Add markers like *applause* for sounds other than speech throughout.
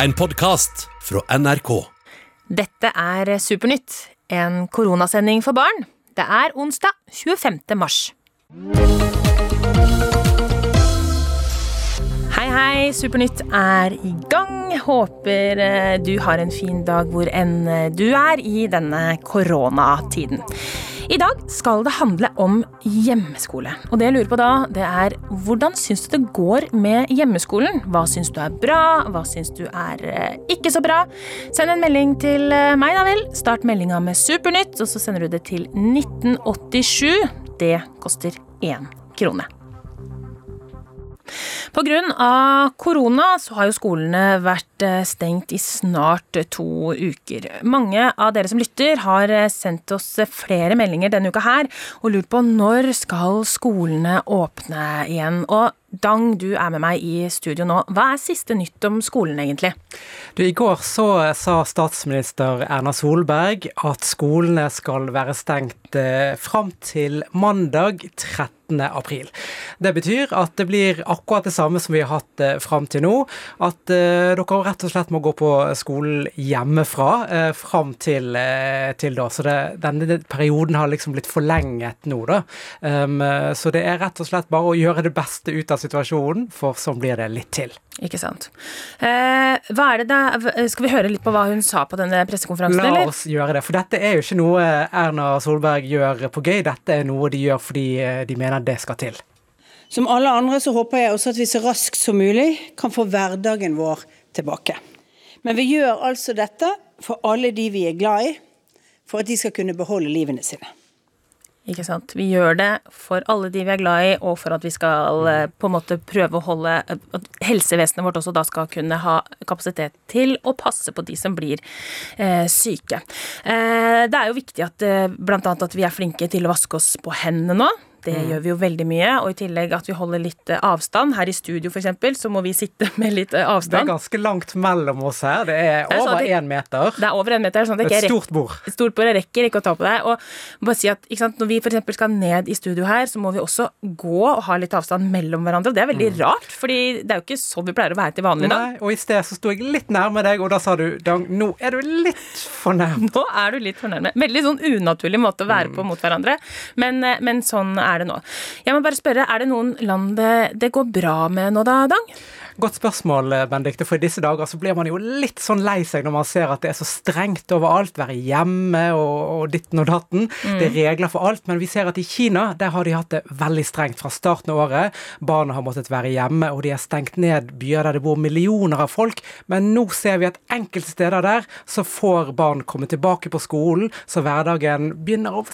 En podkast fra NRK. Dette er Supernytt, en koronasending for barn. Det er onsdag 25. mars. Hei, hei. Supernytt er i gang. Håper eh, du har en fin dag hvor enn eh, du er i denne koronatiden. I dag skal det handle om hjemmeskole. Og det jeg lurer på da, det er hvordan syns du det går med hjemmeskolen? Hva syns du er bra? Hva syns du er eh, ikke så bra? Send en melding til eh, meg, da vel. Start meldinga med Supernytt, og så sender du det til 1987. Det koster én krone. Pga. korona så har jo skolene vært eh, stengt i snart to uker. Mange av dere som lytter har eh, sendt oss flere meldinger denne uka her og lurt på når skal skolene åpne igjen. Og Dang, du er med meg i studio nå. Hva er siste nytt om skolen, egentlig? Du, I går så sa statsminister Erna Solberg at skolene skal være stengt eh, fram til mandag 13 april. Det betyr at det blir akkurat det samme som vi har hatt eh, fram til nå. At eh, dere rett og slett må gå på skolen hjemmefra eh, fram til, eh, til da. Så det, denne perioden har liksom blitt forlenget nå, da. Um, så det er rett og slett bare å gjøre det beste ut av situasjonen, for sånn blir det litt til. Ikke sant. Eh, hva er det da Skal vi høre litt på hva hun sa på denne pressekonferansen, La eller? oss gjøre det. For dette er jo ikke noe Erna Solberg gjør på gøy, dette er noe de gjør fordi eh, de mener det skal til. Som alle andre så håper jeg også at vi så raskt som mulig kan få hverdagen vår tilbake. Men vi gjør altså dette for alle de vi er glad i, for at de skal kunne beholde livene sine. Ikke sant. Vi gjør det for alle de vi er glad i, og for at vi skal eh, på en måte prøve å holde At helsevesenet vårt også da skal kunne ha kapasitet til å passe på de som blir eh, syke. Eh, det er jo viktig at eh, annet at vi er flinke til å vaske oss på hendene nå. Det gjør vi jo veldig mye, og i tillegg at vi holder litt eh, avstand. Her i studio f.eks. så må vi sitte *laughs* med litt avstand. Det er ganske langt mellom oss her. Det er Det er sånn over én meter. Det er over en meter, sånn Et stort bord. et stort bord. Jeg rekker ikke å ta på deg. Og bare si at sant, Når vi for eksempel skal ned i studio her, så må vi også gå og ha litt avstand mellom hverandre. Og det er veldig rart, fordi det er jo ikke sånn vi pleier å være til vanlig. da. Nei, og i sted så sto jeg litt nærme deg, og da sa du Dang, nå er du litt for nærm. *laughs* Nå er du litt fornærmet. Veldig sånn unaturlig måte å være på mot hverandre, men, eh, men sånn er det nå. Jeg må bare spørre, er det noen land det, det går bra med nå da, Dang? Godt spørsmål, Benedikte, for i disse dager så blir man jo litt sånn lei seg når man ser at det er så strengt overalt. Være hjemme og, og ditten og datten. Det er regler for alt. Men vi ser at i Kina der har de hatt det veldig strengt fra starten av året. Barna har måttet være hjemme, og de har stengt ned byer der det bor millioner av folk. Men nå ser vi at enkelte steder der så får barn komme tilbake på skolen, så hverdagen begynner å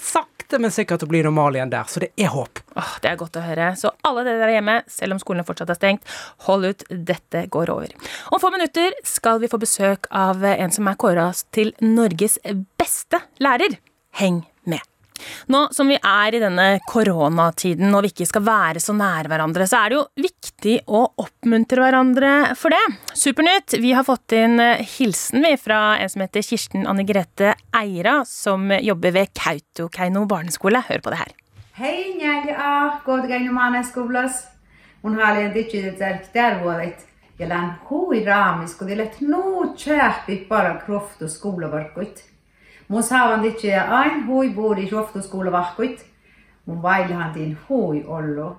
sakte, men sikkert å bli normal igjen der. Så det er håp. Åh, det er godt å høre. Så alle dere der hjemme, selv om skolen fortsatt er stengt, hold ut. Dette går over. Om få minutter skal vi få besøk av en som er kåra til Norges beste lærer. Heng. Nå som vi er i denne koronatiden og vi ikke skal være så nære hverandre, så er det jo viktig å oppmuntre hverandre for det. Supernytt, vi har fått inn eh, hilsen vi fra en som heter Kirsten Anne Grete Eira, som jobber ved Kautokeino barneskole. Hør på det her. Hei, njagi a, godgainu maana skoblas. Mun haalien ditsi tärk hun i län hui raamis, kun dilet nuu tjääppi i bare kroft og saavan ditsi ja ain hui buudi kroftu skoulavarkuit. Mun vailhan din hui ollu.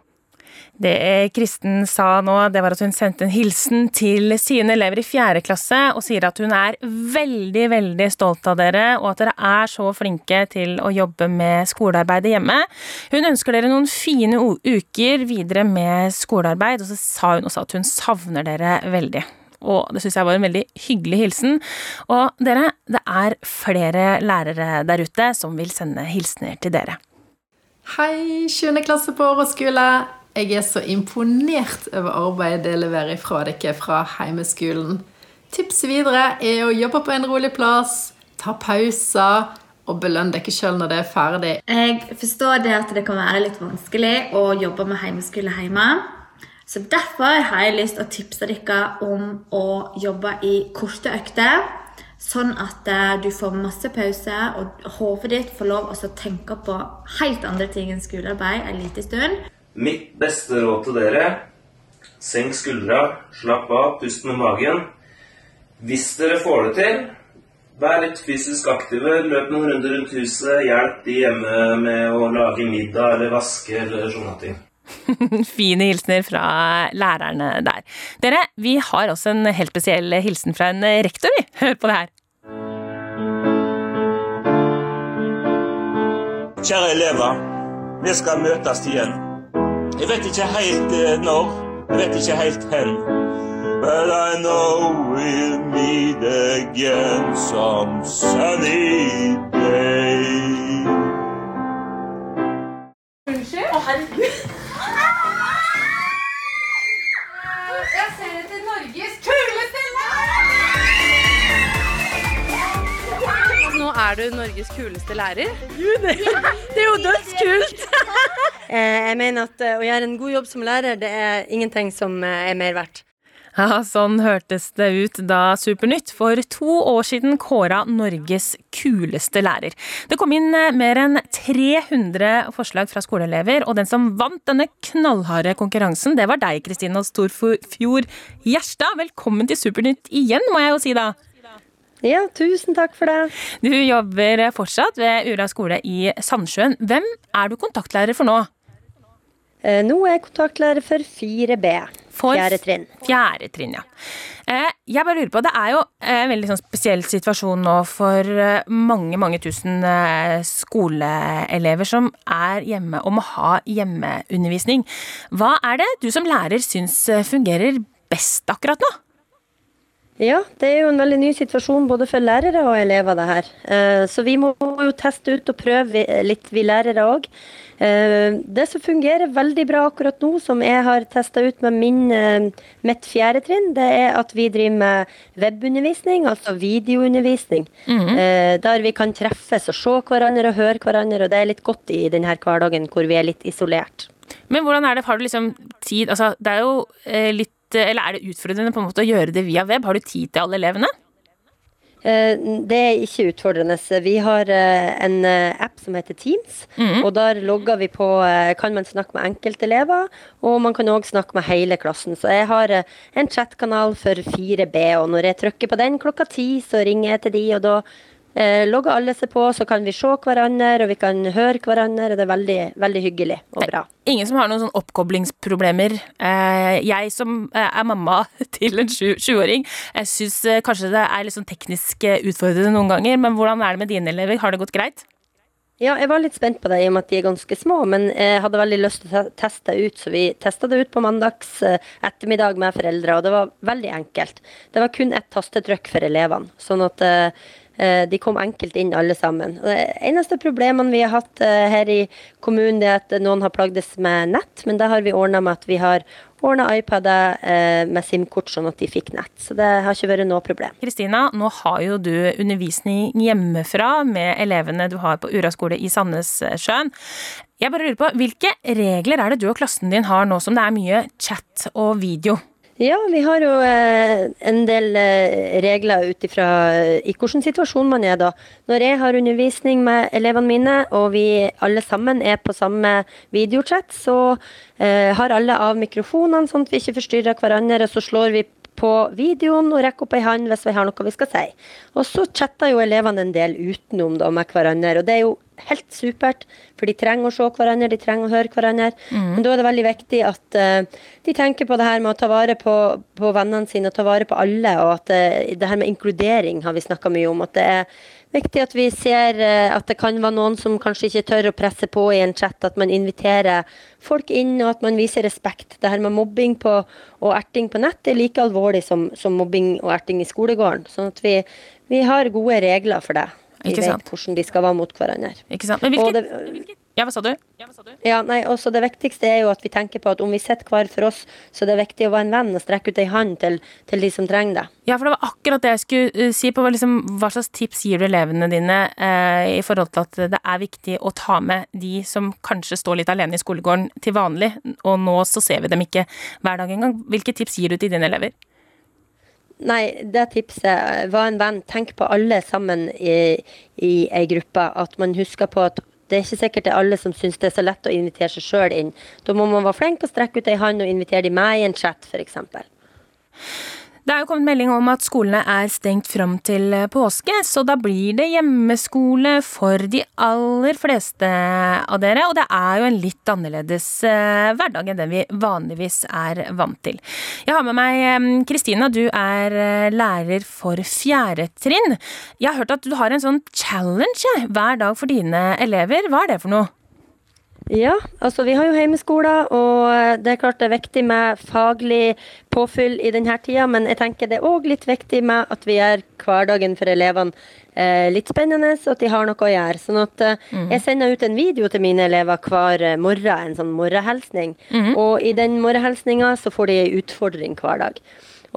Det Kristen sa nå, det var at hun sendte en hilsen til sine elever i fjerde klasse, og sier at hun er veldig, veldig stolt av dere, og at dere er så flinke til å jobbe med skolearbeidet hjemme. Hun ønsker dere noen fine uker videre med skolearbeid, og så sa hun også at hun savner dere veldig. Og det syns jeg var en veldig hyggelig hilsen. Og dere, det er flere lærere der ute som vil sende hilsener til dere. Hei, 7. klasse på Årets skole. Jeg er så imponert over arbeidet dere leverer fra dere fra heimeskolen. Tipset videre er å jobbe på en rolig plass, ta pauser og belønne dere sjøl når det er ferdig. Jeg forstår det at det kan være litt vanskelig å jobbe med heimeskole hjemme. Så Derfor har jeg lyst til å tipse dere om å jobbe i korte økter. Sånn at eh, du får masse pause, og hodet ditt får lov å tenke på helt andre ting enn skolearbeid en liten stund. Mitt beste råd til dere senk skuldra, slapp av, pust med magen. Hvis dere får det til, vær litt fysisk aktive. Løp noen runder rundt huset. Hjelp de hjemme med å lage middag eller vaske eller sånne ting. *laughs* Fine hilsener fra lærerne der. Dere, vi har også en helt spesiell hilsen fra en rektor, vi. Hør *laughs* på det her. Kjære elever, vi skal møtes igjen. Jeg vet ikke helt eh, når, jeg vet ikke helt hen. But I know we'll meet again some sunny day. Unnskyld? Å, herregud. Er du Norges kuleste lærer. Gud, det, *laughs* det er jo dødskult! *laughs* Eh, Jeg mener at eh, å gjøre en god jobb som lærer, det er ingenting som eh, er mer verdt. Ja, sånn hørtes det ut da Supernytt for to år siden kåra Norges kuleste lærer. Det kom inn mer enn 300 forslag fra skoleelever, og den som vant denne knallharde konkurransen, det var deg, Kristina Storfjord Gjerstad. Velkommen til Supernytt igjen, må jeg jo si da. Ja, tusen takk for det. Du jobber fortsatt ved Ura skole i Sandsjøen. Hvem er du kontaktlærer for nå? Eh, Nå er jeg kontaktlærer for 4B. For Fjerde trinn. Fjerde trinn, ja. Eh, Jeg bare lurer på, Det er jo en veldig sånn spesiell situasjon nå for eh, mange mange tusen skoleelever som er hjemme og må ha hjemmeundervisning. Hva er det du som lærer syns fungerer best akkurat nå? Ja, det er jo en veldig ny situasjon både for lærere og elever, det her. Eh, Så vi må jo teste ut og prøve litt, vi lærere òg. Det som fungerer veldig bra akkurat nå, som jeg har testa ut med min, eh, mitt fjerde trinn, det er at vi driver med webundervisning, altså videoundervisning. Eh, Der vi kan treffes og se hverandre og høre hverandre, og det er litt godt i denne hverdagen hvor vi er litt isolert. Men hvordan er det, har du liksom tid Altså, det er jo eh, litt Eller er det utfordrende på en måte å gjøre det via web? Har du tid til alle elevene? Eh, Det er ikke utfordrende. Vi har eh, en eh, app som heter Teams, og der logger vi på eh, Kan man snakke med enkeltelever, og man kan òg snakke med hele klassen. Så jeg har eh, en chatkanal for 4B, og når jeg trykker på den klokka ti, så ringer jeg til de, og da eh, logger alle seg på, så kan vi se hverandre, og vi kan høre hverandre, og det er veldig, veldig hyggelig og bra. Ingen som har noen sånn oppkoblingsproblemer. Eh, jeg som eh, er mamma *laughs* til en sju- sjuåring, jeg syns eh, kanskje det er litt sånn teknisk eh, utfordrende noen ganger, men hvordan er det med dine elever? Har det gått greit? Ja, jeg var litt spent på det i og med at de er ganske små, men jeg hadde veldig lyst til å teste ut, så vi testa det ut på mandags eh, ettermiddag med foreldre, og det var veldig enkelt. Det var kun ett tastetrykk for elevene, sånn at eh, eh, de kom enkelt inn alle sammen. Det eneste problemene vi har hatt eh, her i kommunen, er at noen har plagdes med nett, men det har vi ordna med at vi har ordna iPader eh, med SIM-kort, sånn at de fikk nett. Så det har ikke vært noe problem. Kristina, nå har jo du undervisning hjemmefra med elevene du har på Ura skole i Sandnessjøen. Jeg bare lurer på, Hvilke regler er det du og klassen din har nå som det er mye chat og video? Ja, vi har jo eh, en del eh, regler ut ifra eh, i hvilken situasjon man er da. Når jeg har undervisning med elevene mine, og vi alle sammen er på samme videochat, så har alle av mikrofonene sånn at vi ikke forstyrrer hverandre, og så slår vi på videoen og rekke opp ei hånd hvis vi har noe vi skal si. Og så chatter jo elevene en del utenom da med hverandre, og det er jo helt supert, for de trenger å se hverandre, de trenger å høre hverandre. Men da er det veldig viktig at uh, de tenker på det her med å ta vare på, på vennene sine og ta vare på alle, og at uh, det her med inkludering har vi snakka mye om. At det er viktig at vi ser eh, at det kan være noen som kanskje ikke tør å presse på i en chat, at man inviterer folk inn, og at man viser respekt. Det her med mobbing på, og erting på nett er like alvorlig som, som mobbing og erting i skolegården. Sånn at vi, vi har gode regler for det. Vi vet hvordan de skal være mot hverandre. Ikke sant? Men Og det, det- Ja, hva sa du? Ja, nei, også Det viktigste er jo at vi tenker på at om vi sitter hver for oss, så det er viktig å være en venn og strekke ut ei hånd til, til de som trenger det. Ja, for det var akkurat det jeg skulle eh, si på liksom, hva slags tips gir du elevene dine eh, i forhold til at det er viktig å ta med de som kanskje står litt alene i skolegården til vanlig, og nå så ser vi dem ikke hver dag engang. Hvilke tips gir du til dine elever? Nei, det tipset var en venn. Tenk på alle sammen i, i ei gruppe. At man husker på at det er ikke sikkert det er alle som syns det er så lett å invitere seg sjøl inn. Da må man være flink og strekke ut ei hånd og invitere de med i en chat, f.eks. Det er jo kommet melding om at skolene er stengt fram til påske, så da blir det hjemmeskole for de aller fleste av dere. Og det er jo en litt annerledes eh, hverdag enn den vi vanligvis er vant til. Jeg har med meg eh, Kristina, du er eh, lærer for fjerde trinn. Jeg har hørt at du har en sånn challenge hver dag for dine elever. Hva er det for noe? Ja, altså vi har jo heimeskoler, og det er klart det er viktig med faglig påfyll i denne tida, men jeg tenker det er òg litt viktig med at vi gjør hverdagen for elevene eh, litt spennende, så at de har noe å gjøre. Sånn at eh, mm. jeg sender ut en video til mine elever hver eh, morgen, en sånn morgenhilsning. Mm. Og i den morgenhilsninga så får de ei utfordring hver dag.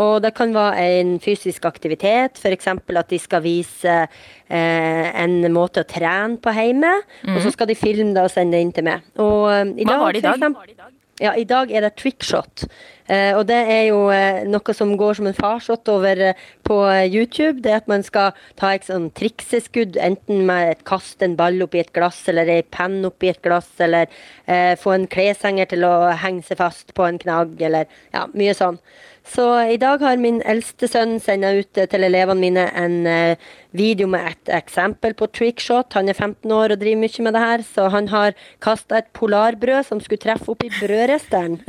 Og det kan være en fysisk aktivitet, f.eks. at de skal vise eh, en måte å trene på hjemme. Og så Mhm. skal de filme det og sende det inn til meg. Og, eh, i Hva dag, var det i dag? eksempel- Ja, I dag er det trickshot. Eh, og det er jo eh, noe som går som en farsott over eh, på eh, YouTube. Det at man skal ta et sånn trikseskudd, enten med et kaste en ball oppi et glass, eller ei penn oppi et glass, eller eh, få en kleshenger til å henge seg fast på en knagg, eller ja, mye sånn. Så i dag har min eldste sønn sendt ut eh, til elevene mine en eh, video med et eksempel på trickshot. Han er 15 år og driver mye med det her, så han har kasta et polarbrød som skulle treffe oppi brødristeren.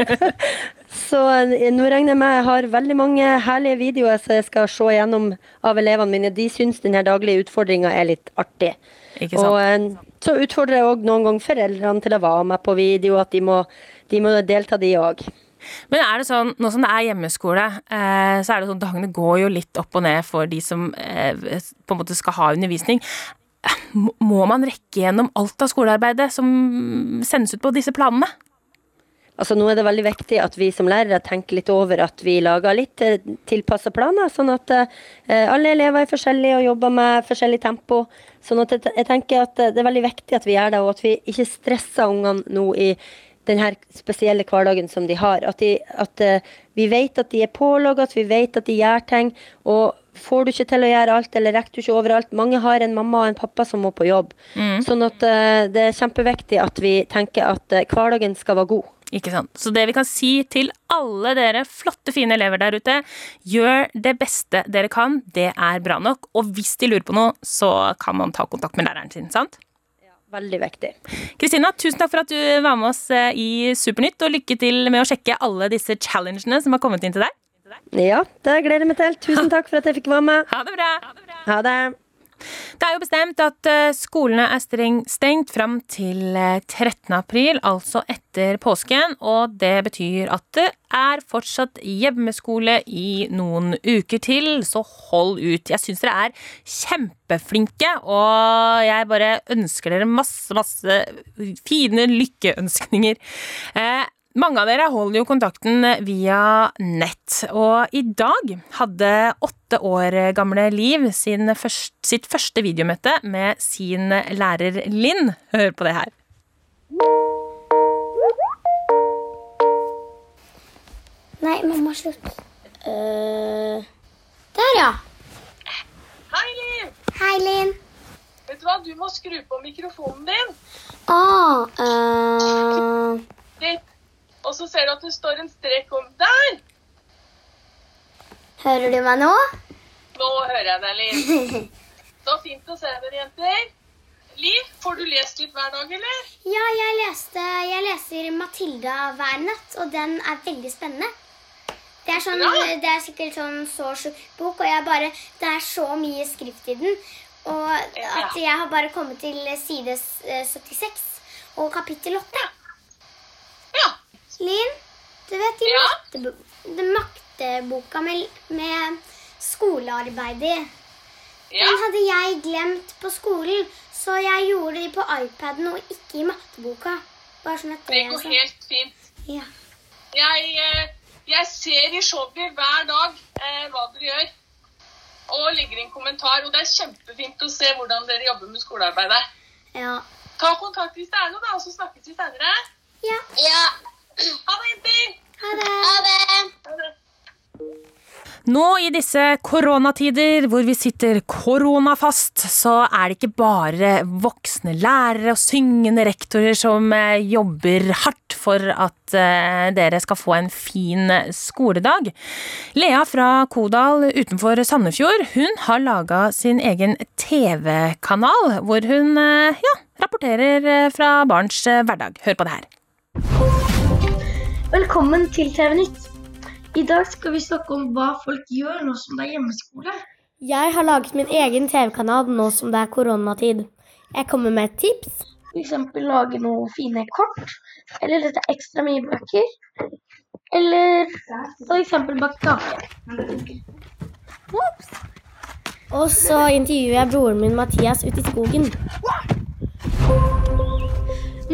*laughs* så eh, nå regner jeg med jeg har veldig mange herlige videoer som jeg skal se gjennom av elevene mine. De syns denne daglige utfordringa er litt artig. Ikke? Og så utfordrer jeg òg noen ganger foreldrene til å være med på video, at de må, de må delta, de òg. Men er det sånn, nå som det er hjemmeskole, eh, så er det sånn dagene går jo litt opp og ned for de som eh, på en måte skal ha undervisning. Må- man rekke gjennom alt av skolearbeidet som sendes ut på disse planene? Altså Nå er det veldig viktig at vi som lærere tenker litt over at vi lager litt eh, tilpassa planer, sånn at alle elever er forskjellige og jobber med forskjellig tempo. Sånn at jeg, tenker at det er veldig viktig at vi gjør det, og at vi ikke stresser ungene nå i den her spesielle hverdagen som de har. At, de, at eh, vi vet at de er pålogget, vi vet at de gjør ting. Og får du ikke til å gjøre alt, eller rekker du ikke overalt Mange har en mamma og en pappa som må på jobb. Mm. Sånn at eh, det er kjempeviktig at vi tenker at eh, hverdagen skal være god. Ikke sant? Så det vi kan si til alle dere flotte, fine elever der ute, gjør det beste dere kan. Det er bra nok. Og hvis de lurer på noe, så kan man ta kontakt med læreren sin, sant? Veldig viktig. Kristina, tusen takk for at du var med oss eh, i Supernytt, og lykke til med å sjekke alle disse challengene som har kommet inn til deg. Ja, det gleder jeg meg til. Tusen *laughs* takk for at jeg fikk være med. Ha det bra. Ha det. Det er jo bestemt at eh, skolene er stengt fram til eh, 13. april, altså etter påsken. Og det betyr at det er fortsatt hjemmeskole i noen uker til, så hold ut. Jeg syns dere er kjempeflinke, og jeg bare ønsker dere masse, masse fine lykkeønskninger. Eh, mange av dere holder jo kontakten via nett, og i dag hadde åtte år gamle Liv sin først, sitt første videomøte med sin lærer Linn. Hør på det her. Nei, mamma, slutt. Uh, der, ja. Hei, Liv! Hei, Linn. Vet du hva, du må skru på mikrofonen din. Ah, uh... Litt. Og så ser du at det står en strek om Der! hører du meg nå? Nå hører jeg deg, Liv. *laughs* Så fint å se dere, jenter. Liv, får du lest litt hver dag, eller? Ja, jeg, leste, jeg leser Matilda hver natt, og den er veldig spennende. Det er, sånn, det er sikkert sånn så sjuk bok, og bare, det er så mye skrift i den. Og at jeg har bare kommet til side eh, 76 og kapittel 8. Ja. Linn, du vet de maktebo den makteboka med, med skolearbeid i. Ja. Den hadde jeg glemt på skolen, så jeg gjorde de på iPaden og ikke i matteboka. Bare sånn at det, Det går altså. helt fint. Ja. Jeg, eh, jeg ser i showet hver dag eh, hva dere gjør. Og legger inn kommentar. Og det er kjempefint å se hvordan dere jobber med skolearbeidet. Ja. Ta kontakt hvis det er noe, da, og så snakkes vi senere. Ja. Ha det, jenter! Ha det. Ha det. Nå i disse koronatider hvor vi sitter koronafast, så er det ikke bare voksne lærere og syngende rektorer som eh, jobber hardt for at eh, dere skal få en fin skoledag. Lea fra Kodal utenfor Sandefjord, hun har laga sin egen TV-kanal, hvor hun eh, ja, rapporterer fra barns hverdag. Hør på det her. Velkommen til TV Nytt. I dag skal vi snakke om hva folk gjør nå som det er hjemmeskole. Jeg har laget min egen TV-kanal nå som det er koronatid. Jeg kommer med et tips. F.eks. lage noen fine kort, eller lese ekstra mye bøker. Eller f.eks. bake kake. Og så intervjuer jeg broren min Mathias ute i skogen.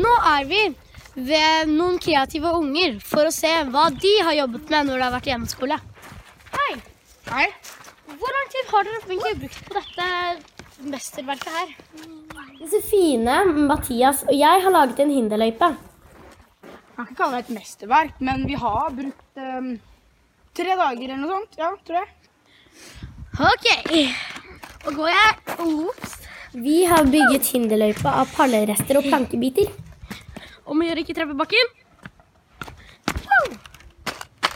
Nå er vi ved noen kreative unger for å se hva de har jobbet med når det har vært hjemmeskole. Hei. Hei. Hvor lang tid har dere egentlig brukt på dette mesterverket her? Josefine, fine Mathias og jeg har laget en hinderløype. Jeg kan ikke kalle det et mesterverk, men vi har brukt um, tre dager eller noe sånt. Ja, tror jeg. OK. Nå går jeg. Ops. Vi har bygget hinderløype av pallerester og plankebiter. Om å gjøre ikke treffe bakken.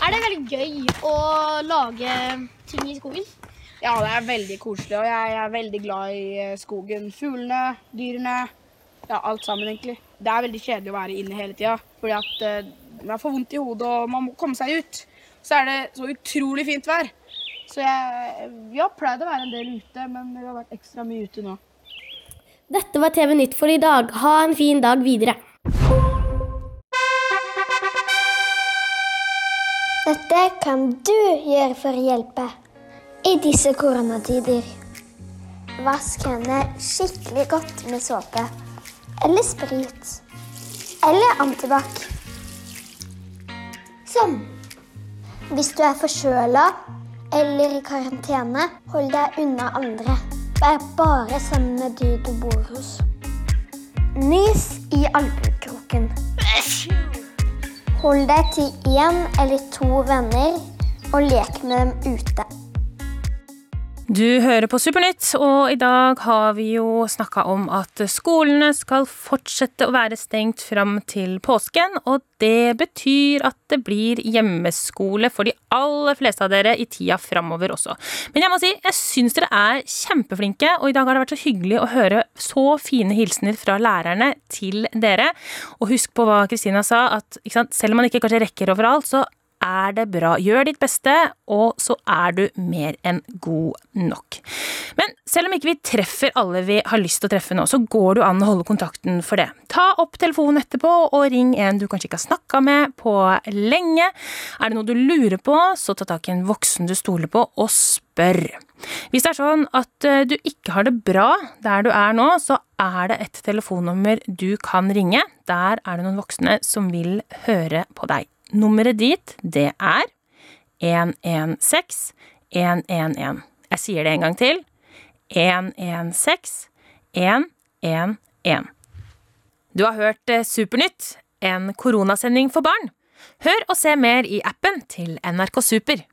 Er det veldig gøy å lage ting i skogen? Ja, det er veldig koselig, og jeg er veldig glad i eh, skogen. Fuglene, dyrene. Ja, alt sammen, egentlig. Det er veldig kjedelig å være inne hele tida, fordi at uh, man får vondt i hodet og man må komme seg ut. Så er det så utrolig fint vær. Så jeg, vi har pleid å være en del ute, men vi har vært ekstra mye ute nå. Dette var TV Nytt for i dag. Ha en fin dag videre. Dette kan du gjøre for å hjelpe i disse koronatider. Vask hendene skikkelig godt med såpe eller sprit. Eller antibac. Sånn. Hvis du er forkjøla eller i karantene, hold deg unna andre. Vær bare sammen med de du bor hos. Nys i albuekroken. Hold deg til én eller to venner og lek med dem ute. Du hører på Supernytt, og i dag har vi jo snakka om at skolene skal fortsette å være stengt fram til påsken, og det betyr at det blir hjemmeskole for de aller fleste av dere i tida framover også. Men jeg må si, jeg syns dere er kjempeflinke, og i dag har det vært så hyggelig å høre så fine hilsener fra lærerne til dere. Og husk på hva Kristina sa, at sant, selv om man ikke kanskje rekker overalt, så er det bra. Gjør ditt beste, og så er du mer enn god nok. Men selv om ikke vi treffer alle vi har lyst til å treffe nå, så går det an å holde kontakten for det. Ta opp telefonen etterpå og ring en du kanskje ikke har snakka med på lenge. Er det noe du lurer på, så ta tak i en voksen du stoler på, og spør. Hvis det er sånn at eh, du ikke har det bra der du er nå, så er det et telefonnummer du kan ringe. Der er det noen voksne som vil høre på deg. Nummeret dit, det er 116 111. Jeg sier det en gang til. 116 111. Du har hørt eh, Supernytt, en koronasending for barn. Hør og se mer i appen til NRK Super.